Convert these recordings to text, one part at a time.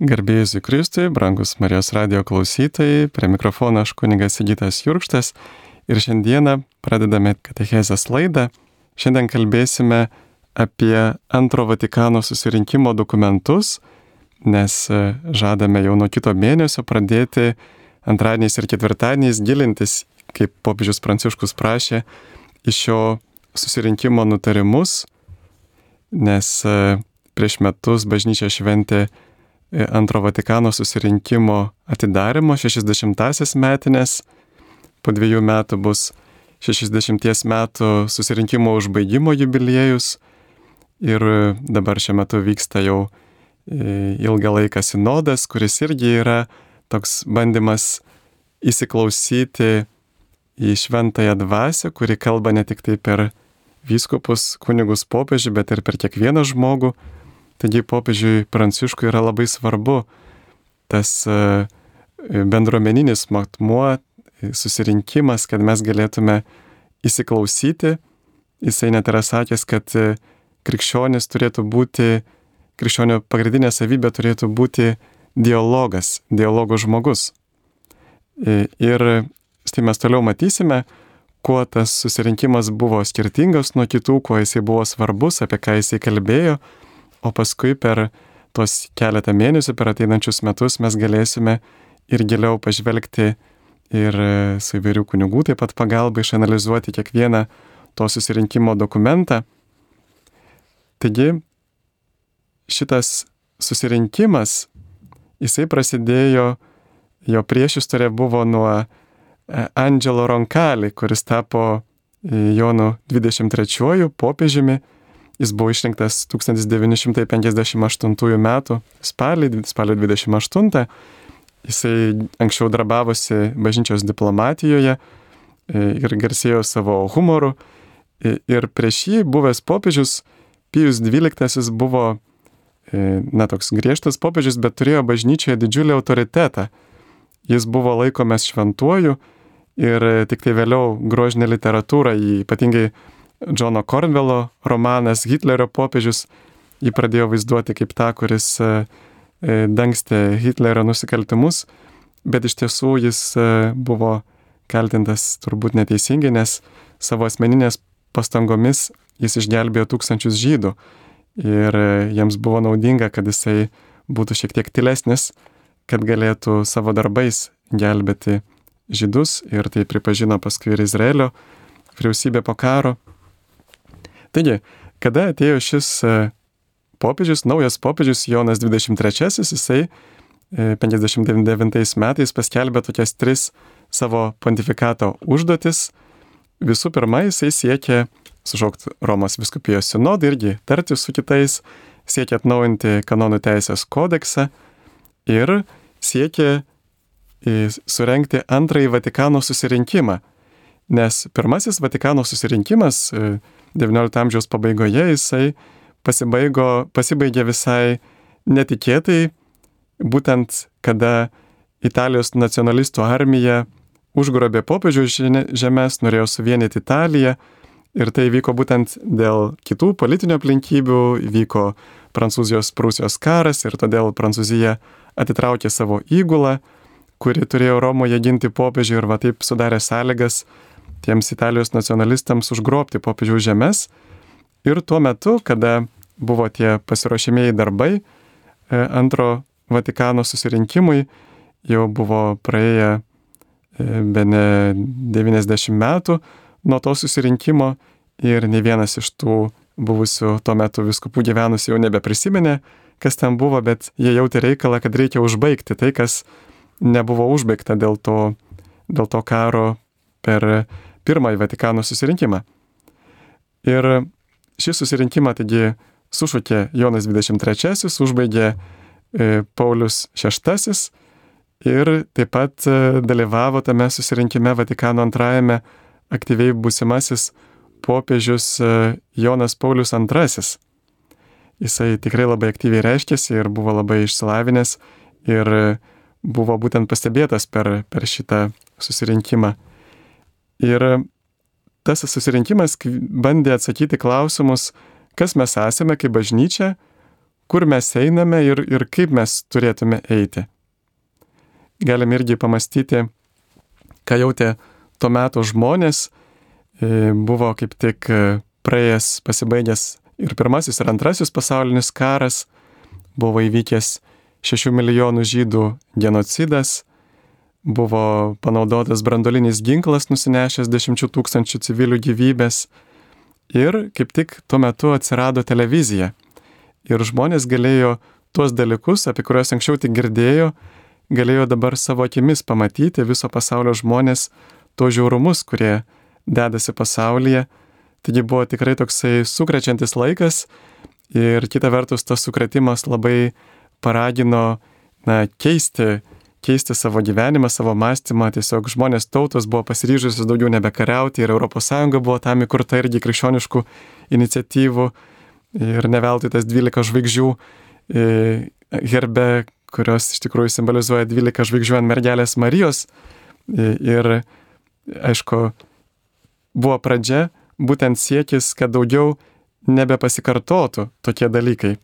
Garbėjus į Kristui, brangus Marijos radio klausytojai, prie mikrofono aš kunigas Sigitas Jurkštas ir šiandieną pradedame Katechezės laidą. Šiandien kalbėsime apie antro Vatikano susirinkimo dokumentus, nes e, žadame jau nuo kito mėnesio pradėti antradieniais ir ketvirtadieniais gilintis, kaip popiežius Pranciškus prašė, iš šio susirinkimo nutarimus, nes e, prieš metus bažnyčia šventė antro Vatikano susirinkimo atidarimo 60-asias metinės, po dviejų metų bus 60 metų susirinkimo užbaigimo jubiliejus. Ir dabar šiuo metu vyksta jau e, ilgą laiką sinodas, kuris irgi yra toks bandymas įsiklausyti į šventąją dvasę, kuri kalba ne tik tai per vyskupus, kunigus popiežių, bet ir per kiekvieną žmogų Taigi popiežiui Pranciškui yra labai svarbu tas e, bendruomeninis matmuo, susirinkimas, kad mes galėtume įsiklausyti. Jisai net yra sakęs, kad e, krikščionis turėtų būti, krikščionio pagrindinė savybė turėtų būti dialogas, dialogo žmogus. E, ir štai mes toliau matysime, kuo tas susirinkimas buvo skirtingas nuo kitų, kuo jisai buvo svarbus, apie ką jisai kalbėjo o paskui per tuos keletą mėnesių, per ateinančius metus mes galėsime ir giliau pažvelgti ir su įvairių kunigų taip pat pagalba išanalizuoti kiekvieną to susirinkimo dokumentą. Taigi šitas susirinkimas, jisai prasidėjo, jo priešistorė buvo nuo e, Angelo Roncalli, kuris tapo e, Jonu 23 popiežiumi Jis buvo išrinktas 1958 m. spalį, spalio 28. Jisai anksčiau darbavosi bažnyčios diplomatijoje e, ir garsėjo savo humoru. Ir prieš jį buvęs popiežius Pijus XII buvo, e, na, toks griežtas popiežius, bet turėjo bažnyčioje didžiulį autoritetą. Jis buvo laikomas šventuoju ir tik tai vėliau grožinė literatūra, ypatingai Džono Kornvelo romanas Hitlerio popiežius. Jį pradėjo vaizduoti kaip tą, kuris e, e, dangstė Hitlerio nusikaltimus, bet iš tiesų jis e, buvo kaltintas turbūt neteisingai, nes savo asmeninės pastangomis jis išgelbėjo tūkstančius žydų. Ir jiems buvo naudinga, kad jisai būtų šiek tiek tylesnis, kad galėtų savo darbais gelbėti žydus. Ir tai pripažino paskui ir Izraelio vyriausybė po karo. Taigi, kada atėjo šis e, popiežius, naujas popiežius Jonas 23, jisai 59 e, metais paskelbė tokias tris savo pontifikato užduotis. Visų pirma, jisai siekė sušaukti Romos viskupijos sinodą irgi tarti su kitais, siekė atnaujinti kanonų teisės kodeksą ir siekė e, surenkti antrąjį Vatikano susirinkimą. Nes pirmasis Vatikano susirinkimas XIX amžiaus pabaigoje jisai pasibaigo, pasibaigė visai netikėtai, būtent kada Italijos nacionalistų armija užgrobė popiežių žemės, norėjo suvienyti Italiją ir tai vyko būtent dėl kitų politinių aplinkybių, vyko Prancūzijos Prūsijos karas ir todėl Prancūzija atitraukė savo įgulą, kuri turėjo Romoje ginti popiežių ir va taip sudarė sąlygas tiems Italijos nacionalistams užgrobti popiežiaus žemės. Ir tuo metu, kada buvo tie pasiruošimieji darbai e, antro Vatikano susirinkimui, jau buvo praėję be ne 90 metų nuo to susirinkimo ir ne vienas iš tų buvusių tuo metu viskupų gyvenusių jau nebeprisiminė, kas ten buvo, bet jie jautė reikalą, kad reikia užbaigti tai, kas nebuvo užbaigta dėl to, dėl to karo per pirmąjį Vatikano susirinkimą. Ir šį susirinkimą taigi sušaukė Jonas 23, užbaigė e, Paulius VI ir taip pat e, dalyvavo tame susirinkime Vatikano antrajame aktyviai būsimasis popiežius e, Jonas Paulius II. Jisai tikrai labai aktyviai reiškėsi ir buvo labai išsilavinęs ir buvo būtent pastebėtas per, per šitą susirinkimą. Ir tas susirinkimas bandė atsakyti klausimus, kas mes esame kaip bažnyčia, kur mes einame ir, ir kaip mes turėtume eiti. Galim irgi pamastyti, ką jautė tuo metu žmonės, e, buvo kaip tik e, praėjęs, pasibaigęs ir pirmasis, ir antrasis pasaulinis karas, buvo įvykęs 6 milijonų žydų genocidas, buvo panaudotas brandolinis ginklas nusinešęs 10 tūkstančių civilių gyvybės ir kaip tik tuo metu atsirado televizija. Ir žmonės galėjo tuos dalykus, apie kuriuos anksčiau tik girdėjo, galėjo dabar savo akimis pamatyti viso pasaulio žmonės to žiaurumus, kurie dedasi pasaulyje. Taigi buvo tikrai toksai sukrečiantis laikas ir kita vertus tas sukretimas labai paragino na, keisti, keisti savo gyvenimą, savo mąstymą. Tiesiog žmonės tautos buvo pasiryžusios daugiau nebekariauti ir ES buvo tam įkurta irgi krikščioniškų iniciatyvų ir neveltui tas 12 žvaigždžių e, herbe, kurios iš tikrųjų simbolizuoja 12 žvaigždžių ant mergelės Marijos. E, ir aišku, buvo pradžia, būtent siekis, kad daugiau nebepasikartotų tokie dalykai.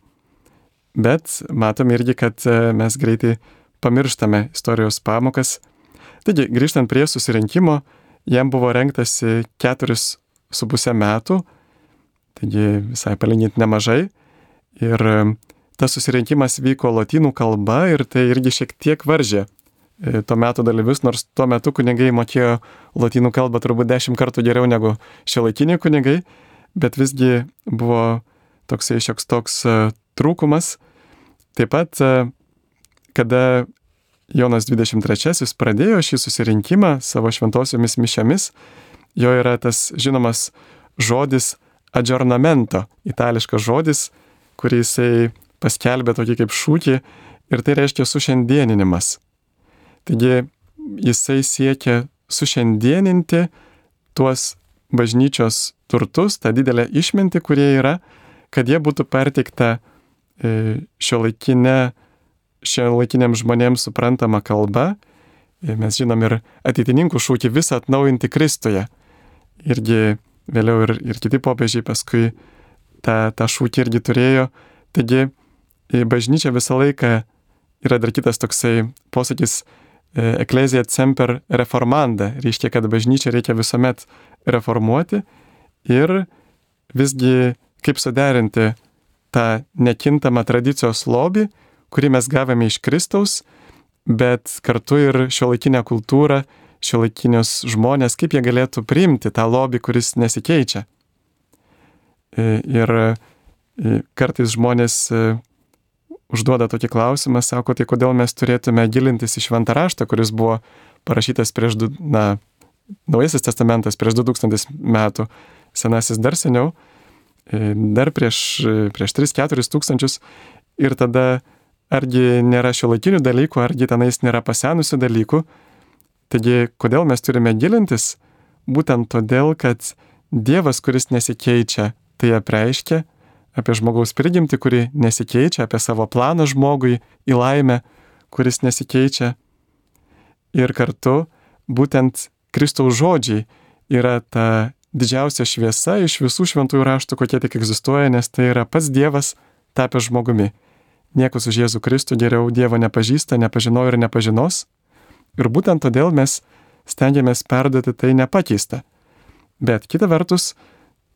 Bet matom irgi, kad e, mes greitai pamirštame istorijos pamokas. Taigi, grįžtant prie susirinkimo, jam buvo renktasi keturis su pusę metų, taigi visai palyginti nemažai. Ir e, tas susirinkimas vyko lotynų kalba ir tai irgi šiek tiek varžė e, tuo metu dalyvius, nors tuo metu kunigai mokėjo lotynų kalbą turbūt dešimt kartų geriau negu šiuolaikiniai kunigai, bet visgi buvo toksai šioks toks trūkumas Taip pat, e, kada Jonas 23 pradėjo šį susirinkimą savo šventosiomis mišiamis, jo yra tas žinomas žodis adžornamento, itališkas žodis, kurį jisai paskelbė tokį kaip šūkį ir tai reiškia sušiandieninimas. Taigi jisai siekia sušiandieninti tuos bažnyčios turtus, tą didelę išmintį, kurie yra, kad jie būtų perteikta E, šiuolaikinė, šiuolaikiniam žmonėms suprantama kalba. Mes žinom ir ateitininkų šūkį visą atnaujinti Kristuje. Irgi vėliau ir, ir kiti popiežiai paskui tą, tą šūkį irgi turėjo. Taigi bažnyčia visą laiką yra dar kitas toksai posakis Eklezija semper reformanda. Reiškia, kad bažnyčią reikia visuomet reformuoti ir visgi kaip suderinti tą nekintamą tradicijos lobį, kurį mes gavome iš Kristaus, bet kartu ir šiuolaikinę kultūrą, šiuolaikinius žmonės, kaip jie galėtų priimti tą lobį, kuris nesikeičia. E, ir e, kartais žmonės e, užduoda tokį klausimą, sako, tai kodėl mes turėtume gilintis į šventą raštą, kuris buvo parašytas prieš, du, na, Naujasis testamentas prieš 2000 metų, senasis dar seniau, dar prieš, prieš 3-4 tūkstančius ir tada argi nėra šio laikinių dalykų, argi tenais nėra pasenusių dalykų. Taigi, kodėl mes turime gilintis? Būtent todėl, kad Dievas, kuris nesikeičia, tai apreiškia apie žmogaus prigimtį, kuri nesikeičia, apie savo planą žmogui į laimę, kuris nesikeičia. Ir kartu būtent Kristaus žodžiai yra ta didžiausia šviesa iš visų šventųjų raštų, kokie tik egzistuoja, nes tai yra pats Dievas tapęs žmogumi. Niekas už Jėzų Kristų geriau Dievo nepažįsta, nepažinojo ir nepažinos. Ir būtent todėl mes stengiamės perduoti tai nepakeista. Bet kita vertus,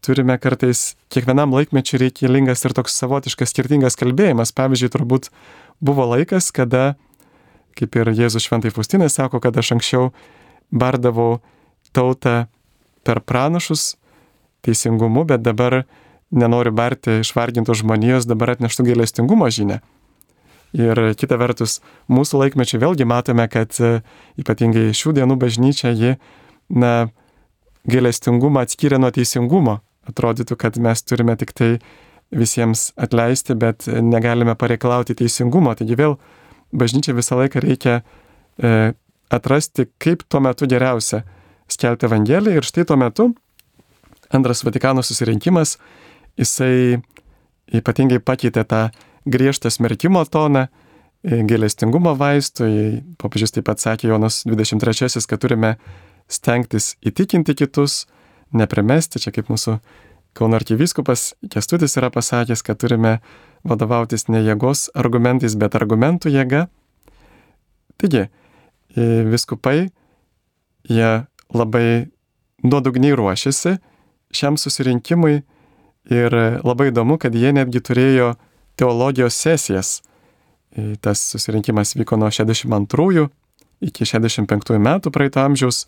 turime kartais kiekvienam laikmečiui reikalingas ir toks savotiškas skirtingas kalbėjimas. Pavyzdžiui, turbūt buvo laikas, kada, kaip ir Jėzus šventai Faustinai sako, kad aš anksčiau bardavau tautą per pranašus teisingumu, bet dabar nenori barti išvargintos žmonijos, dabar atneštų gailestingumo žinę. Ir kita vertus, mūsų laikmečiai vėlgi matome, kad e, ypatingai šių dienų bažnyčia, ji, na, gailestingumą atskyrė nuo teisingumo. Atrodytų, kad mes turime tik tai visiems atleisti, bet negalime pareikalauti teisingumo. Taigi vėl bažnyčia visą laiką reikia e, atrasti, kaip tuo metu geriausia skelbti Evangeliją ir štai tuo metu antras Vatikano susirinkimas, jisai ypatingai pakeitė tą griežtą smerkimo toną, e, gailestingumo vaistų, popiežius taip pat sakė Jonas 23, kad turime stengtis įtikinti kitus, neprimesti, čia kaip mūsų Kauno arkivyskupas Kestutis yra pasakęs, kad turime vadovautis ne jėgos argumentais, bet argumentų jėga. Taigi, viskupai, jie labai nuodugniai ruošiasi šiam susirinkimui ir labai įdomu, kad jie netgi turėjo teologijos sesijas. Tas susirinkimas vyko nuo 62 iki 65 metų praeito amžiaus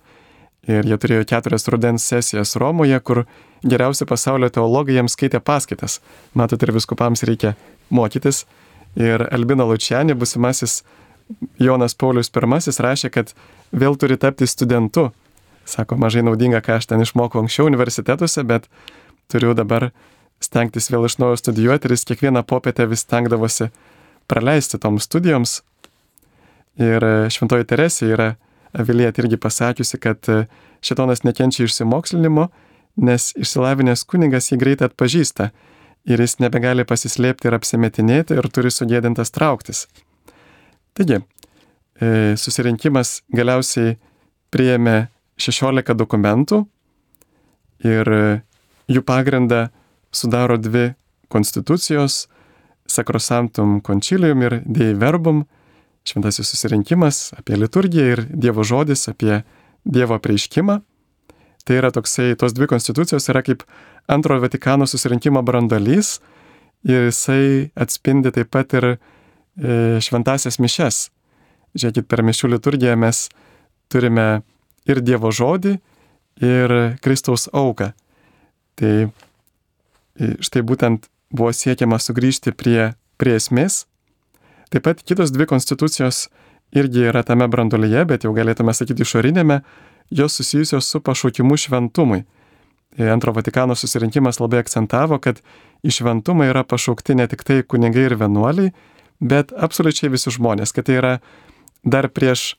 ir jie turėjo keturias rudens sesijas Romoje, kur geriausi pasaulio teologai jiems skaitė paskaitas. Matot, ir viskupams reikia mokytis. Ir Albino Lučianė, busimasis Jonas Paulius I rašė, kad vėl turi tapti studentu. Sako, mažai naudinga, ką aš ten išmokau anksčiau universitetuose, bet turiu dabar stengtis vėl iš naujo studijuoti ir jis kiekvieną popietę vis stengdavosi praleisti toms studijoms. Ir Šventoji Teresė yra Aviliet irgi pasakiusi, kad šitonas nekenčia išsimokslinimo, nes išsilavinęs kunigas jį greitai atpažįsta ir jis nebegali pasislėpti ir apsimetinėti ir turi sugėdintas trauktis. Taigi, e, susirinkimas galiausiai priėmė 16 dokumentų ir jų pagrindą sudaro dvi konstitucijos - Sacrosanctum Concilium ir Dei Verbum, šventasis susirinkimas apie liturgiją ir Dievo žodis apie Dievo prieiškimą. Tai yra toksai, tos dvi konstitucijos yra kaip antrojo Vatikano susirinkimo brandolys ir jisai atspindi taip pat ir e, šventasias mišes. Žiūrėkit, per mišių liturgiją mes turime ir Dievo žodį, ir Kristaus auką. Tai e, štai būtent buvo siekiama sugrįžti prie, prie esmės. Taip pat kitos dvi konstitucijos irgi yra tame brandolyje, bet jau galėtume sakyti išorinėme, jos susijusios su pašaukimu šventumui. Antro Vatikano susirinkimas labai akcentavo, kad į šventumą yra pašaukti ne tik tai kunigai ir vienuoliai, bet absoliučiai visi žmonės, kad tai yra dar prieš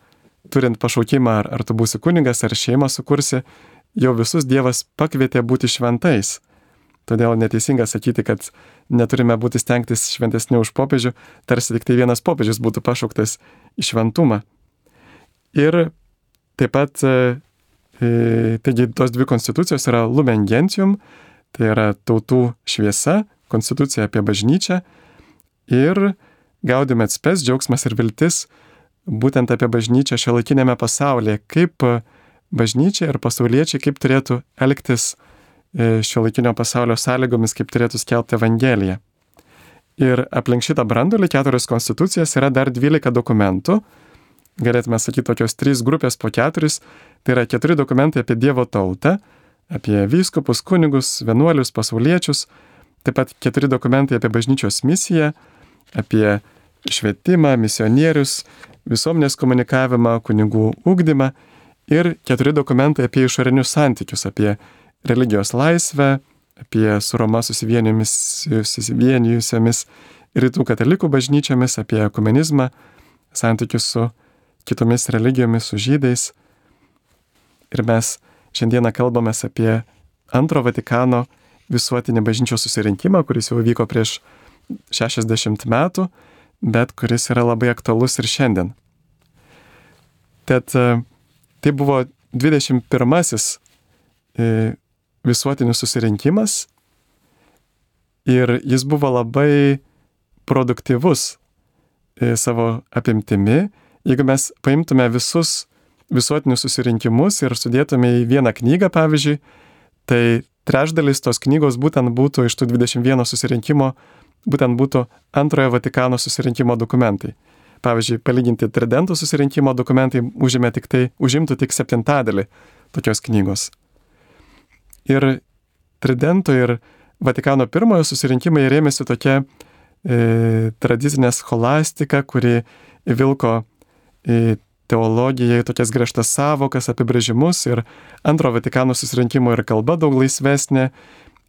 turint pašaukimą, ar, ar tu būsi kunigas, ar šeimą sukursi, jau visus Dievas pakvietė būti šventais. Todėl neteisinga sakyti, kad neturime būti stengtis šventesni už popiežių, tarsi tik tai vienas popiežius būtų pašauktas į šventumą. Ir taip pat E, taigi tos dvi konstitucijos yra Lumen Gentium, tai yra tautų šviesa, konstitucija apie bažnyčią ir Gaudium et spes, džiaugsmas ir viltis, būtent apie bažnyčią šio laikinėme pasaulyje, kaip bažnyčia ir pasauliečiai, kaip turėtų elgtis e, šio laikinio pasaulio sąlygomis, kaip turėtų skelbti Evangeliją. Ir aplink šitą brandulį keturios konstitucijas yra dar 12 dokumentų, galėtume sakyti, tokios trys grupės po keturis, tai yra keturi dokumentai apie Dievo tautą, apie vyskupus, kunigus, vienuolius, pasauliečius, taip pat keturi dokumentai apie bažnyčios misiją, apie švietimą, misionierius, visuomenės komunikavimą, kunigų ūkdymą ir keturi dokumentai apie išorinius santykius, apie religijos laisvę, apie su Roma susivienijusiamis rytų katalikų bažnyčiamis, apie ekumenizmą, santykius su kitomis religijomis, su žydais. Ir mes šiandieną kalbame apie antro Vatikano visuotinį bažnyčios susirinkimą, kuris jau vyko prieš 60 metų, bet kuris yra labai aktualus ir šiandien. Tad tai buvo 21-asis e, visuotinis susirinkimas ir jis buvo labai produktyvus e, savo apimtimi jeigu mes paimtume visus visuotinius susirinkimus ir sudėtume į vieną knygą, pavyzdžiui, tai trečdalis tos knygos būtent būtų iš tų 21 susirinkimo, būtent būtų antrojo Vatikano susirinkimo dokumentai. Pavyzdžiui, palyginti Tridento susirinkimo dokumentai užimė tik tai, užimtų tik septintadalį tokios knygos. Ir Tridento ir Vatikano pirmojo susirinkimai rėmėsi tokia e, tradicinė scholastika, kuri vilko į teologiją, į tokias griežtas savokas, apibrėžimus ir antro Vatikano susirinkimo ir kalba daug laisvesnė,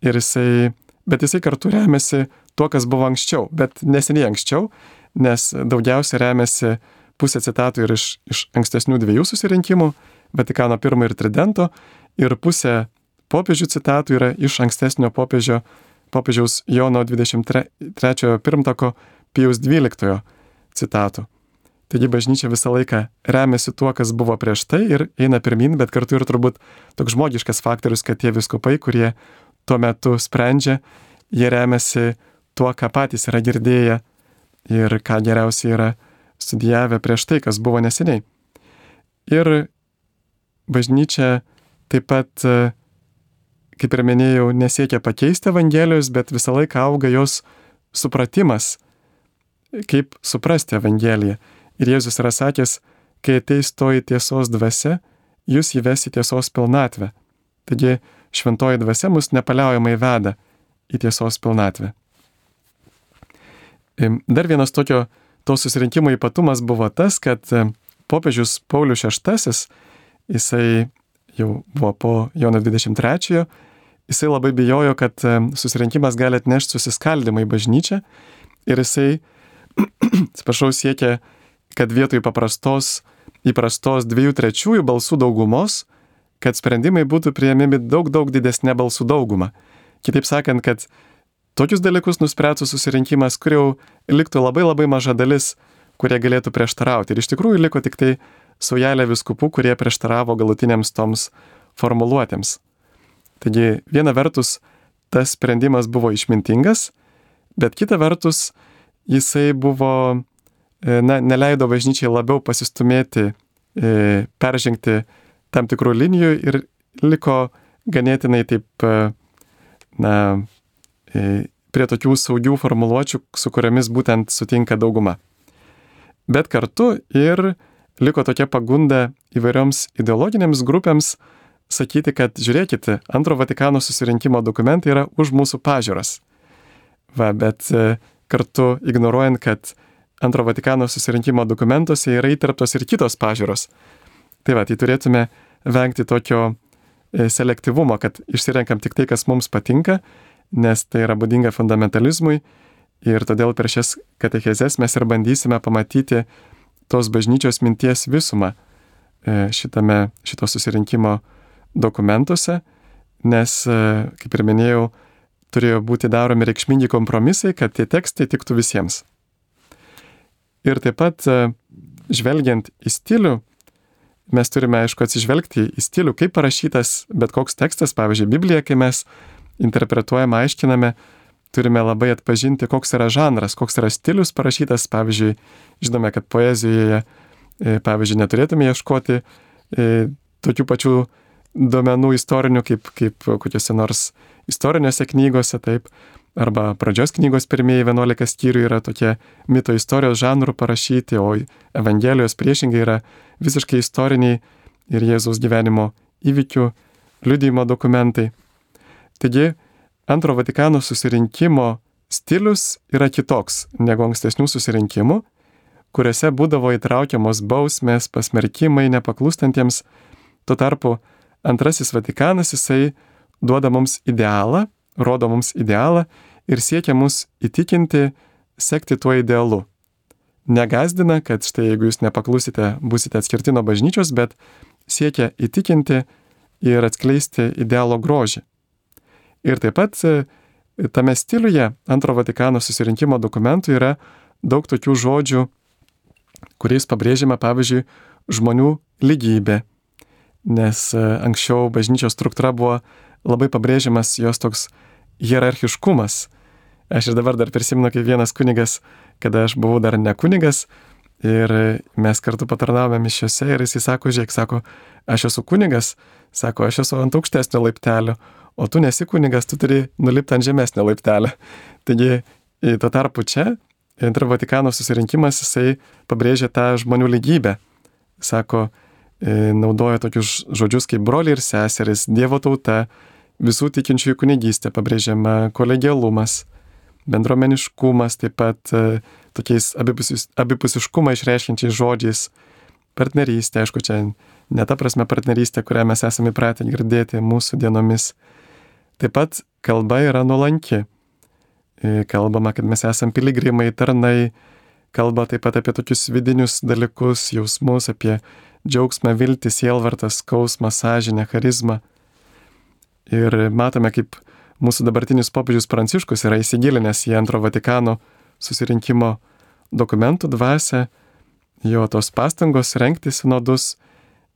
ir jisai, bet jisai kartu remiasi tuo, kas buvo anksčiau, bet neseniai anksčiau, nes daugiausia remiasi pusė citatų ir iš, iš ankstesnių dviejų susirinkimų, Vatikano pirmo ir Tridento, ir pusė popiežių citatų yra iš ankstesnio popiežio, popiežiaus Jono 23 pirmtako Pijaus 12 citatų. Taigi bažnyčia visą laiką remiasi tuo, kas buvo prieš tai ir eina pirmin, bet kartu ir turbūt toks žmogiškas faktorius, kad tie viskupai, kurie tuo metu sprendžia, jie remiasi tuo, ką patys yra girdėję ir ką geriausiai yra studijavę prieš tai, kas buvo neseniai. Ir bažnyčia taip pat, kaip ir minėjau, nesiekia pakeisti Evangelijos, bet visą laiką auga jos supratimas, kaip suprasti Evangeliją. Ir Jėzus yra sakęs, kai ateis toji tiesos dvasia, jūs įvesi tiesos pilnatvę. Taigi šventoji dvasia mus nepaliaujamai veda į tiesos pilnatvę. Dar vienas tokio to susirinkimo ypatumas buvo tas, kad popiežius Paulius VI, jisai jau buvo po Jono 23-ojo, jisai labai bijojo, kad susirinkimas gali atnešti susiskaldimą į bažnyčią ir jisai, atsiprašau, siekė, kad vietoj paprastos, įprastos dviejų trečiųjų balsų daugumos, kad sprendimai būtų prieimimi daug, daug didesnė balsų dauguma. Kitaip sakant, kad tokius dalykus nuspręstų susirinkimas, kur jau liktų labai labai maža dalis, kurie galėtų prieštarauti. Ir iš tikrųjų liko tik tai saujelė viskupų, kurie prieštaravo galutiniams toms formuluotėms. Taigi viena vertus tas sprendimas buvo išmintingas, bet kita vertus jisai buvo, e, na, neleido bažnyčiai labiau pasistumėti, e, peržengti tam tikrų linijų ir liko ganėtinai taip, e, na, prie tokių saugių formuluočių, su kuriamis būtent sutinka dauguma. Bet kartu ir liko tokia pagunda įvairioms ideologinėms grupėms sakyti, kad žiūrėkite, antro Vatikano susirinkimo dokumentai yra už mūsų pažiūras. Va, bet e, kartu ignoruojant, kad antro Vatikano susirinkimo dokumentuose yra įtarptos ir kitos pažiūros. Tai va, tai turėtume vengti tokio e, selektyvumo, kad išsirenkam tik tai, kas mums patinka, nes tai yra būdinga fundamentalizmui ir todėl per šias katechezes mes ir bandysime pamatyti tos bažnyčios minties visumą e, šitame, šito susirinkimo dokumentuose, nes, e, kaip ir minėjau, turėjo būti daromi reikšmingi kompromisai, kad tie tekstai tiktų visiems. Ir taip pat, e, žvelgiant į stilių, mes turime, aišku, atsižvelgti į stilių, kaip parašytas bet koks tekstas, pavyzdžiui, Biblija, kai mes interpretuojame, aiškiname, turime labai atpažinti, koks yra žanras, koks yra stilius parašytas. Pavyzdžiui, žinome, kad poezijoje, e, pavyzdžiui, neturėtume ieškoti e, tokių pačių duomenų istorinių, kaip, kaip kokiuose nors istorinėse knygose, taip. Arba pradžios knygos pirmieji 11 skyrių yra tokie mito istorijos žanrų parašyti, o Evangelijos priešingai yra visiškai istoriniai ir Jėzaus gyvenimo įvykių liudymo dokumentai. Taigi, antro Vatikano susirinkimo stilius yra kitoks negu ankstesnių susirinkimų, kuriuose būdavo įtraukiamos bausmės, pasmerkimai nepaklūstantiems. Tuo tarpu antrasis Vatikanas jisai duoda mums idealą, rodo mums idealą ir siekia mus įtikinti sekti tuo idealu. Negazdina, kad štai jeigu jūs nepaklusite, busite atskirti nuo bažnyčios, bet siekia įtikinti ir atskleisti idealo grožį. Ir taip pat e, tame stiliuje antro Vatikano susirinkimo dokumentų yra daug tokių žodžių, kuriais pabrėžiama, pavyzdžiui, žmonių lygybė. Nes e, anksčiau bažnyčios struktūra buvo labai pabrėžiamas jos toks hierarchiškumas. Aš ir dabar dar prisimenu, kaip vienas kunigas, kada aš buvau dar ne kunigas ir mes kartu patarnavome mišiuose ir jisai sako, žiūrėk, sako, aš esu kunigas, sako, aš esu ant aukštesnio laiptelio, o tu nesi kunigas, tu turi nulipti ant žemesnio laiptelio. Taigi, tuo tarpu čia, Antro Vatikano susirinkimas, jisai pabrėžia tą žmonių lygybę. Sako, naudoja tokius žodžius kaip broliai ir seseris, Dievo tauta, visų tikinčiųjų kunigystė, pabrėžiama kolegialumas, bendromeniškumas, taip pat tokiais abipusis, abipusiškumą išreiškiančiais žodžiais, partnerystė, aišku, čia ne ta prasme partnerystė, kurią mes esame įpratę girdėti mūsų dienomis, Taip pat kalba yra nuolanki. E, kalbama, kad mes esame piligrimai, tarnai, kalba taip pat apie tokius vidinius dalykus, jausmus, apie džiaugsmą, viltį, sielvartą, skausmą, sąžinę, charizmą. Ir matome, kaip mūsų dabartinis popiežius Pranciškus yra įsigilinęs į antro Vatikano susirinkimo dokumentų dvasę, jo tos pastangos renkti sinodus,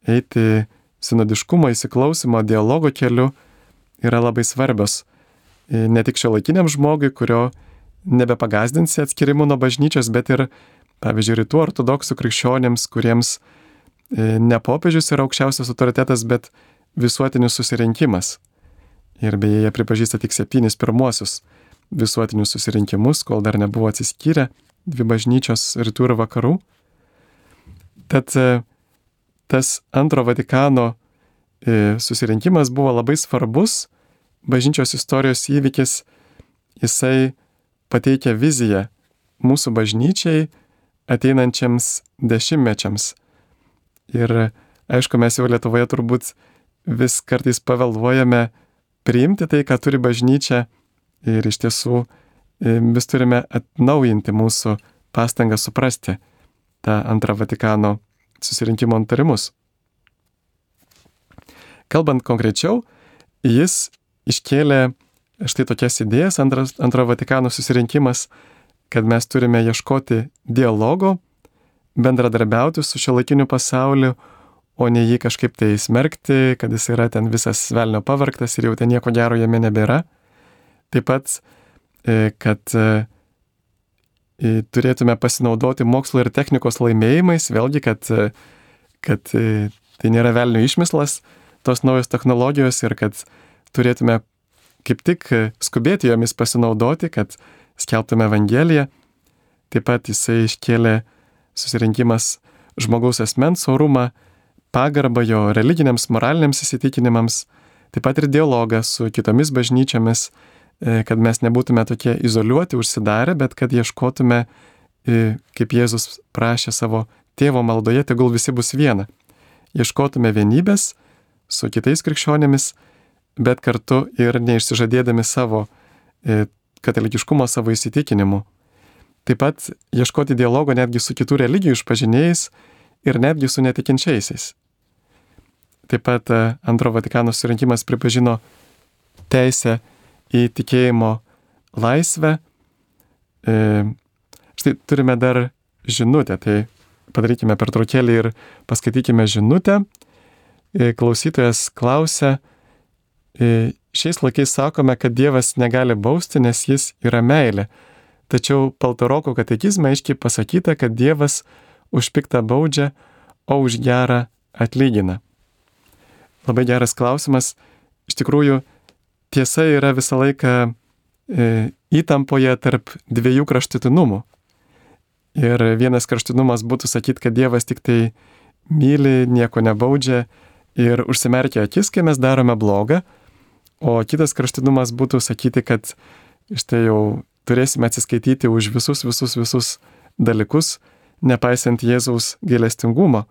eiti sinodiškumo, įsiklausimo, dialogo keliu yra labai svarbios ne tik šio laikiniam žmogui, kurio nebepagazdinsi atskirimu nuo bažnyčios, bet ir, pavyzdžiui, rytų ortodoksų krikščionėms, kuriems e, ne popiežius yra aukščiausias autoritetas, bet visuotinis susirinkimas. Ir beje, jie pripažįsta tik septynis pirmuosius visuotinius susirinkimus, kol dar nebuvo atsiskyrę dvi bažnyčios rytų ir vakarų. Tad e, tas antro Vatikano e, susirinkimas buvo labai svarbus bažnyčios istorijos įvykis. Jisai pateikia viziją mūsų bažnyčiai ateinančiams dešimtmečiams. Ir aišku, mes jau Lietuvoje turbūt vis kartais pavėluojame priimti tai, ką turi bažnyčia ir iš tiesų e, vis turime atnaujinti mūsų pastangą suprasti tą antrą Vatikano susirinkimo antarimus. Kalbant konkrečiau, jis iškėlė štai tokias idėjas antras, antro Vatikano susirinkimas, kad mes turime ieškoti dialogo, bendradarbiauti su šio laikiniu pasauliu, o ne jį kažkaip tai smerkti, kad jis yra ten visas velnio pavarktas ir jau ten nieko gero jame nebėra. Taip pat, e, kad e, turėtume pasinaudoti mokslo ir technikos laimėjimais, vėlgi, kad, e, kad tai nėra velnio išmislas, tos naujos technologijos ir kad turėtume kaip tik skubėti jomis pasinaudoti, kad skelbtume Evangeliją. Taip pat jisai iškėlė susirinkimas žmogaus asmens orumą, pagarbą jo religiniams, moraliniams įsitikinimams, taip pat ir dialogą su kitomis bažnyčiamis, e, kad mes nebūtume tokie izoliuoti, užsidarę, bet kad ieškotume, e, kaip Jėzus prašė savo tėvo maldoje, tegul visi bus viena. Ieškotume vienybės su kitais krikščionėmis, bet kartu ir neišsižadėdami savo e, katalikiškumo, savo įsitikinimų. Taip pat ieškoti dialogo netgi su kitų religijų išpažinėjais ir netgi su netikinčiaisiais. Taip pat e, antro Vatikano surinkimas pripažino teisę į tikėjimo laisvę. E, štai turime dar žinutę, tai padarykime per trukėlį ir paskaitykime žinutę. Klausytojas klausia, E, šiais laikais sakome, kad Dievas negali bausti, nes jis yra meilė. Tačiau Paltaroko katekizme aiškiai pasakyta, kad Dievas už piktą baudžia, o už gerą atlygina. Labai geras klausimas. Iš tikrųjų, tiesa yra visą laiką e, įtampoje tarp dviejų kraštutinumų. Ir vienas kraštutinumas būtų sakyti, kad Dievas tik tai myli, nieko nebaudžia ir užsimerkia akis, kai mes darome blogą, O kitas kraštutinumas būtų sakyti, kad štai jau turėsime atsiskaityti už visus, visus, visus dalykus, nepaisant Jėzaus gailestingumo.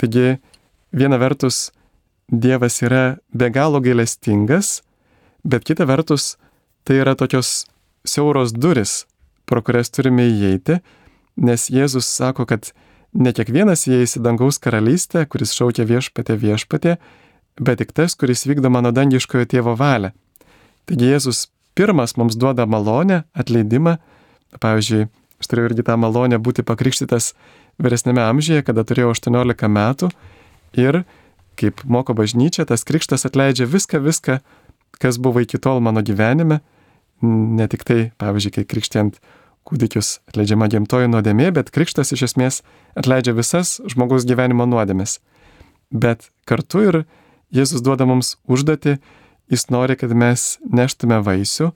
Taigi, viena vertus, Dievas yra be galo gailestingas, bet kita vertus, tai yra tokios siauros duris, pro kurias turime įeiti, nes Jėzus sako, kad ne kiekvienas įeis į dangaus karalystę, kuris šaukia viešpatė viešpatė, bet tik tas, kuris vykdo mano dangiškojo tėvo valią. Taigi Jėzus pirmas mums duoda malonę, atleidimą. Pavyzdžiui, aš turėjau irgi tą malonę būti pakrikštytas vyresnėme amžiuje, kada turėjau 18 metų. Ir, kaip moko bažnyčia, tas krikštas atleidžia viską, viską, kas buvo iki tol mano gyvenime. Ne tik tai, pavyzdžiui, kai krikštient kūdikius atleidžiama gimtoji nuodėmė, bet krikštas iš esmės atleidžia visas žmogaus gyvenimo nuodėmės. Bet kartu ir Jėzus duoda mums užduoti, jis nori, kad mes neštume vaisių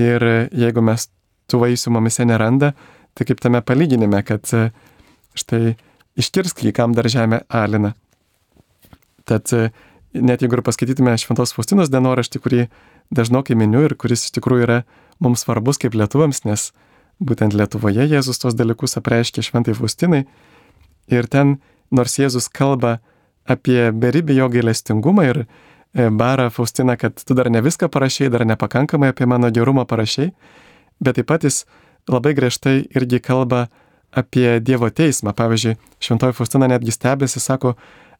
ir jeigu mes tų vaisių mumise neranda, tai kaip tame palyginime, kad štai iškirsk jį, kam dar žemė alina. Tad net jeigu ir paskaitytume Šventos Faustinos dienoraštį, kurį dažnokai miniu ir kuris iš tikrųjų yra mums svarbus kaip lietuvams, nes būtent Lietuvoje Jėzus tos dalykus apreiškė Šventai Faustinai. Ir ten, nors Jėzus kalba apie beribį jo gailestingumą ir e, barą Faustina, kad tu dar ne viską parašiai, dar nepakankamai apie mano gerumą parašiai, bet taip pat jis labai griežtai irgi kalba apie Dievo teismą. Pavyzdžiui, Šventoji Faustina netgi stebėsi, sako,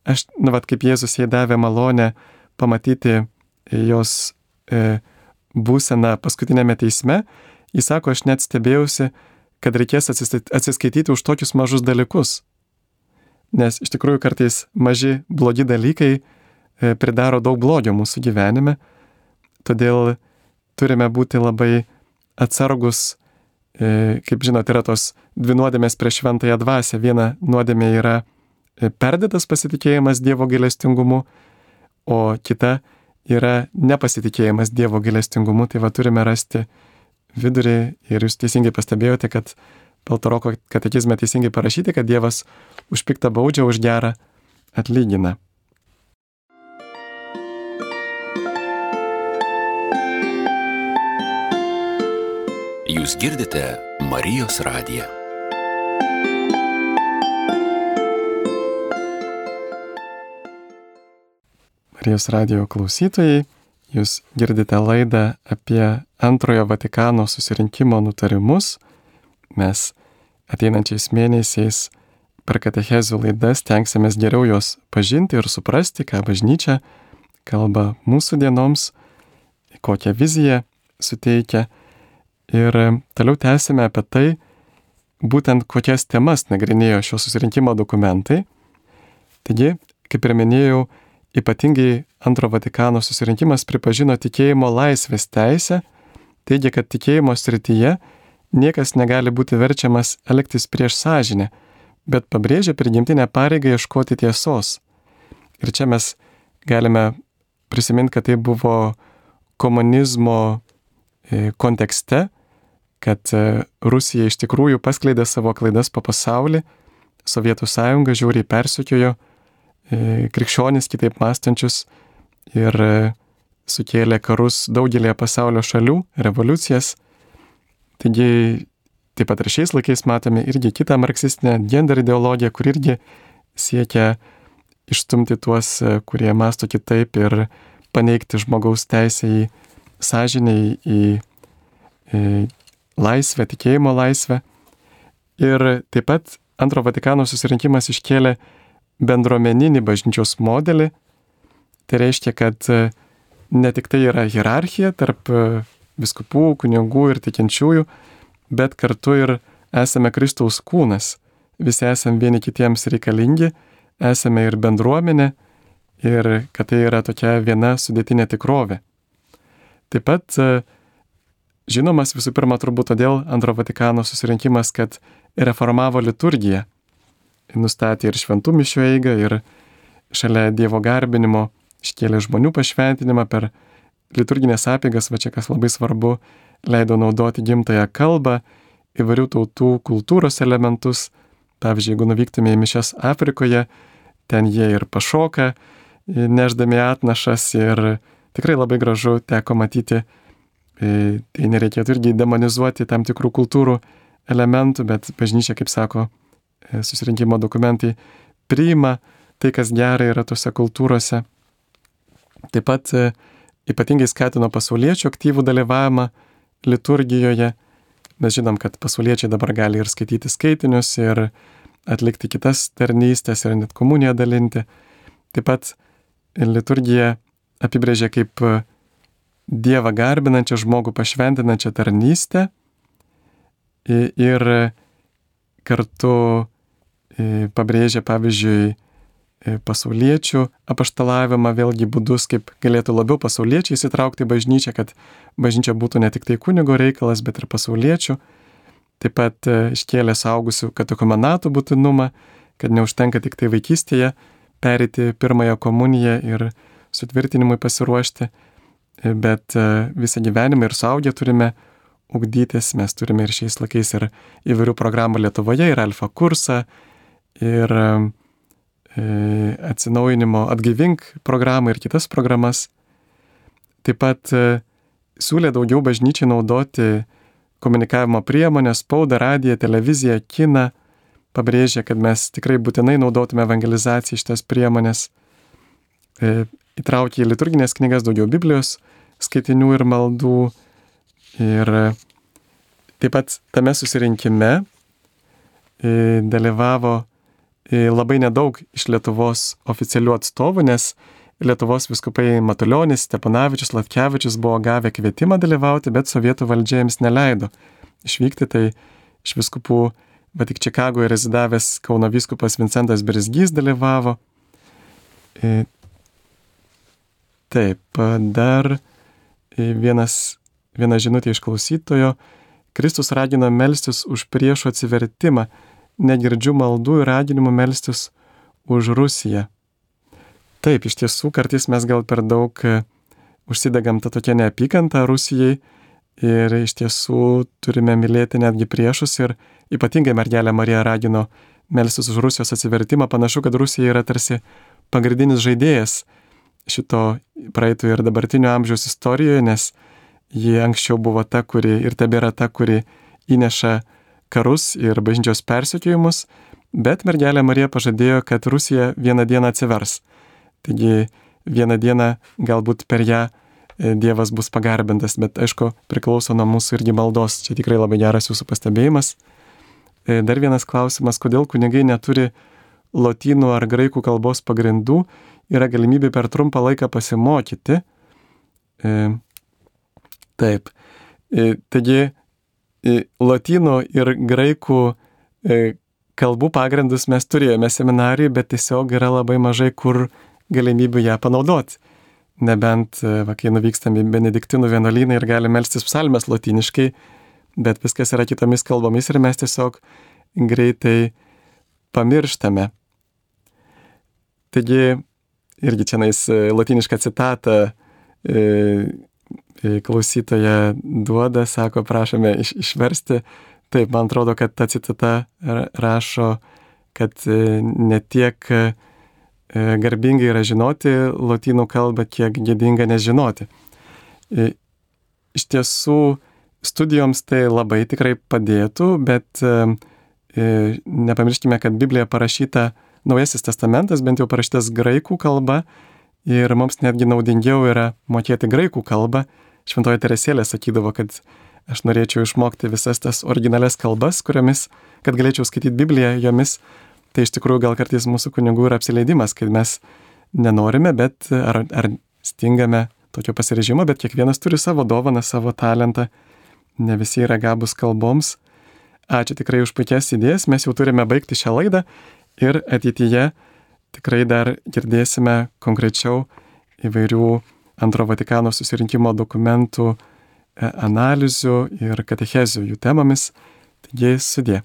aš, nu, vad kaip Jėzus jai davė malonę pamatyti jos e, būseną paskutinėme teisme, jis sako, aš net stebėjausi, kad reikės atsiskaityti už tokius mažus dalykus. Nes iš tikrųjų kartais maži blogi dalykai e, pridaro daug blogio mūsų gyvenime. Todėl turime būti labai atsargus, e, kaip žinote, yra tos dvi nuodėmės prieš šventąją dvasę. Viena nuodėmė yra e, perdėtas pasitikėjimas Dievo gailestingumu, o kita yra nepasitikėjimas Dievo gailestingumu. Tai va turime rasti vidurį ir jūs teisingai pastebėjote, kad Paltaroko katekizme teisingai parašyti, kad Dievas už piktą baudžia, už gerą atlygina. Jūs girdite Marijos radiją. Marijos radijo klausytojai, jūs girdite laidą apie antrojo Vatikano susirinkimo nutarimus. Mes ateinančiais mėnesiais per katechezių laidas tenksimės geriau juos pažinti ir suprasti, ką bažnyčia kalba mūsų dienoms, kokią viziją suteikia. Ir toliau tęsime apie tai, būtent kokias temas nagrinėjo šio susirinkimo dokumentai. Taigi, kaip ir minėjau, ypatingai antro Vatikano susirinkimas pripažino tikėjimo laisvės teisę, teigia, kad tikėjimo srityje niekas negali būti verčiamas elgtis prieš sąžinę, bet pabrėžia prigimtinę pareigą ieškoti tiesos. Ir čia mes galime prisiminti, kad tai buvo komunizmo e, kontekste, kad e, Rusija iš tikrųjų paskleidė savo klaidas po pasaulį, Sovietų sąjunga žiauriai persikiojo e, krikščionis kitaip mąstančius ir sukėlė karus daugelėje pasaulio šalių, revoliucijas. Taigi taip pat ir šiais laikais matome irgi kitą marksistinę gender ideologiją, kur irgi siekia išstumti tuos, kurie masto kitaip ir paneigti žmogaus teisę į sąžinę, į, į laisvę, tikėjimo laisvę. Ir taip pat antro Vatikano susirinkimas iškėlė bendruomeninį bažnyčios modelį. Tai reiškia, kad ne tik tai yra hierarchija tarp e, viskupų, kunigų ir tikinčiųjų, bet kartu ir esame Kristaus kūnas. Visi esame vieni kitiems reikalingi, esame ir bendruomenė ir kad tai yra tokia viena sudėtinė tikrovė. Taip pat e, Žinomas visų pirma turbūt todėl antro Vatikano susirinkimas, kad reformavo liturgiją. Nustatė ir šventų mišių eigą, ir šalia Dievo garbinimo iškėlė žmonių pašventinimą per liturginės apėgas, va čia kas labai svarbu, leido naudoti gimtają kalbą, įvairių tautų kultūros elementus. Pavyzdžiui, jeigu nuvyktume į mišes Afrikoje, ten jie ir pašoka, neždami atnašas ir tikrai labai gražu teko matyti tai nereikėtų irgi demonizuoti tam tikrų kultūrų elementų, bet bažnyčia, kaip sako e, susirinkimo dokumentai, priima tai, kas gera yra tose kultūrose. Taip pat e, ypatingai skatino pasauliečių aktyvų dalyvavimą liturgijoje. Mes žinom, kad pasauliečiai dabar gali ir skaityti skaitinius, ir atlikti kitas tarnystės, ir net komuniją dalinti. Taip pat liturgija apibrėžia kaip Dievą garbinančią žmogų pašventinančią tarnystę ir kartu pabrėžia, pavyzdžiui, pasauliečių apaštalavimą, vėlgi būdus, kaip galėtų labiau pasauliečiai įsitraukti į bažnyčią, kad bažnyčia būtų ne tik tai kunigo reikalas, bet ir pasauliečių. Taip pat iškėlė saugusių katekomenatų būtinumą, kad neužtenka tik tai vaikystėje perėti pirmąją komuniją ir sutvirtinimui pasiruošti, bet e, visą gyvenimą ir suaugę turime ugdytis, mes turime ir šiais laikais ir įvairių programų Lietuvoje, ir alfa kursą, ir e, atsinaujinimo atgyvink programą ir kitas programas. Taip pat e, siūlė daugiau bažnyčiai naudoti komunikavimo priemonės, spaudą, radiją, televiziją, kiną, pabrėžė, kad mes tikrai būtinai naudotume evangelizaciją šitas priemonės, įtraukė į liturginės knygas daugiau Biblijos skaitinių ir maldų. Ir taip pat tame susirinkime e, dalyvavo e, labai nedaug iš Lietuvos oficialių atstovų, nes Lietuvos viskupai Matuljonis, Stepanavičius, Latkevičius buvo gavę kvietimą dalyvauti, bet sovietų valdžia jiems neleido išvykti. Tai iš viskupų, bet tik Čikagoje rezidavęs Kauno viskupas Vincentas Berzgys dalyvavo. Taip, dar vienas viena žinutė iš klausytojo. Kristus ragina melstis už priešų atsivertimą, negirdžiu maldų ir raginimų melstis už Rusiją. Taip, iš tiesų, kartais mes gal per daug e, užsidegam tą tokią neapykantą Rusijai ir iš tiesų turime mylėti netgi priešus ir ypatingai mergelė Marija ragino melstis už Rusijos atsivertimą. Panašu, kad Rusija yra tarsi pagrindinis žaidėjas šito praeito ir dabartinio amžiaus istorijoje, nes ji anksčiau buvo ta, kuri ir tebėra ta, kuri įneša karus ir bažnyčios persekiojimus, bet mergelė Marija pažadėjo, kad Rusija vieną dieną atsivers. Taigi vieną dieną galbūt per ją e, Dievas bus pagarbintas, bet aišku, priklauso nuo mūsų irgi maldos. Čia tikrai labai geras jūsų pastebėjimas. E, dar vienas klausimas, kodėl kunigai neturi lotynų ar graikų kalbos pagrindų yra galimybė per trumpą laiką pasimokyti. E, taip. Taigi, lotynų ir graikų e, kalbų pagrindus mes turėjome seminarijai, bet tiesiog yra labai mažai kur galimybių ją panaudoti. Nebent, e, va, kai nuvykstam į Benediktinų vienuolyną ir galime melstis psalmes lotyniškai, bet viskas yra kitomis kalbomis ir mes tiesiog greitai pamirštame. Taigi, irgi čia nais e, latinišką citatą e, klausytoja duoda, sako, prašome iš, išversti. Taip, man atrodo, kad ta citata rašo, kad ne tiek garbingai yra žinoti lotynų kalbą, kiek gėdinga nežinoti. Iš tiesų, studijoms tai labai tikrai padėtų, bet nepamirškime, kad Biblija parašyta Naujasis testamentas bent jau parašytas graikų kalba ir mums netgi naudingiau yra mokėti graikų kalbą. Šventoji Teresėlė sakydavo, kad aš norėčiau išmokti visas tas originales kalbas, kuriomis, kad galėčiau skaityti Bibliją jomis. Tai iš tikrųjų gal kartais mūsų kunigų yra apsileidimas, kad mes nenorime, bet ar, ar stingame tokio pasirežimo, bet kiekvienas turi savo dovaną, savo talentą. Ne visi yra gabus kalboms. Ačiū tikrai už puikias idėjas, mes jau turime baigti šią laidą ir ateityje tikrai dar girdėsime konkrečiau įvairių antro Vatikano susirinkimo dokumentų e, analizių ir katechezių jų temomis. Taigi sudė.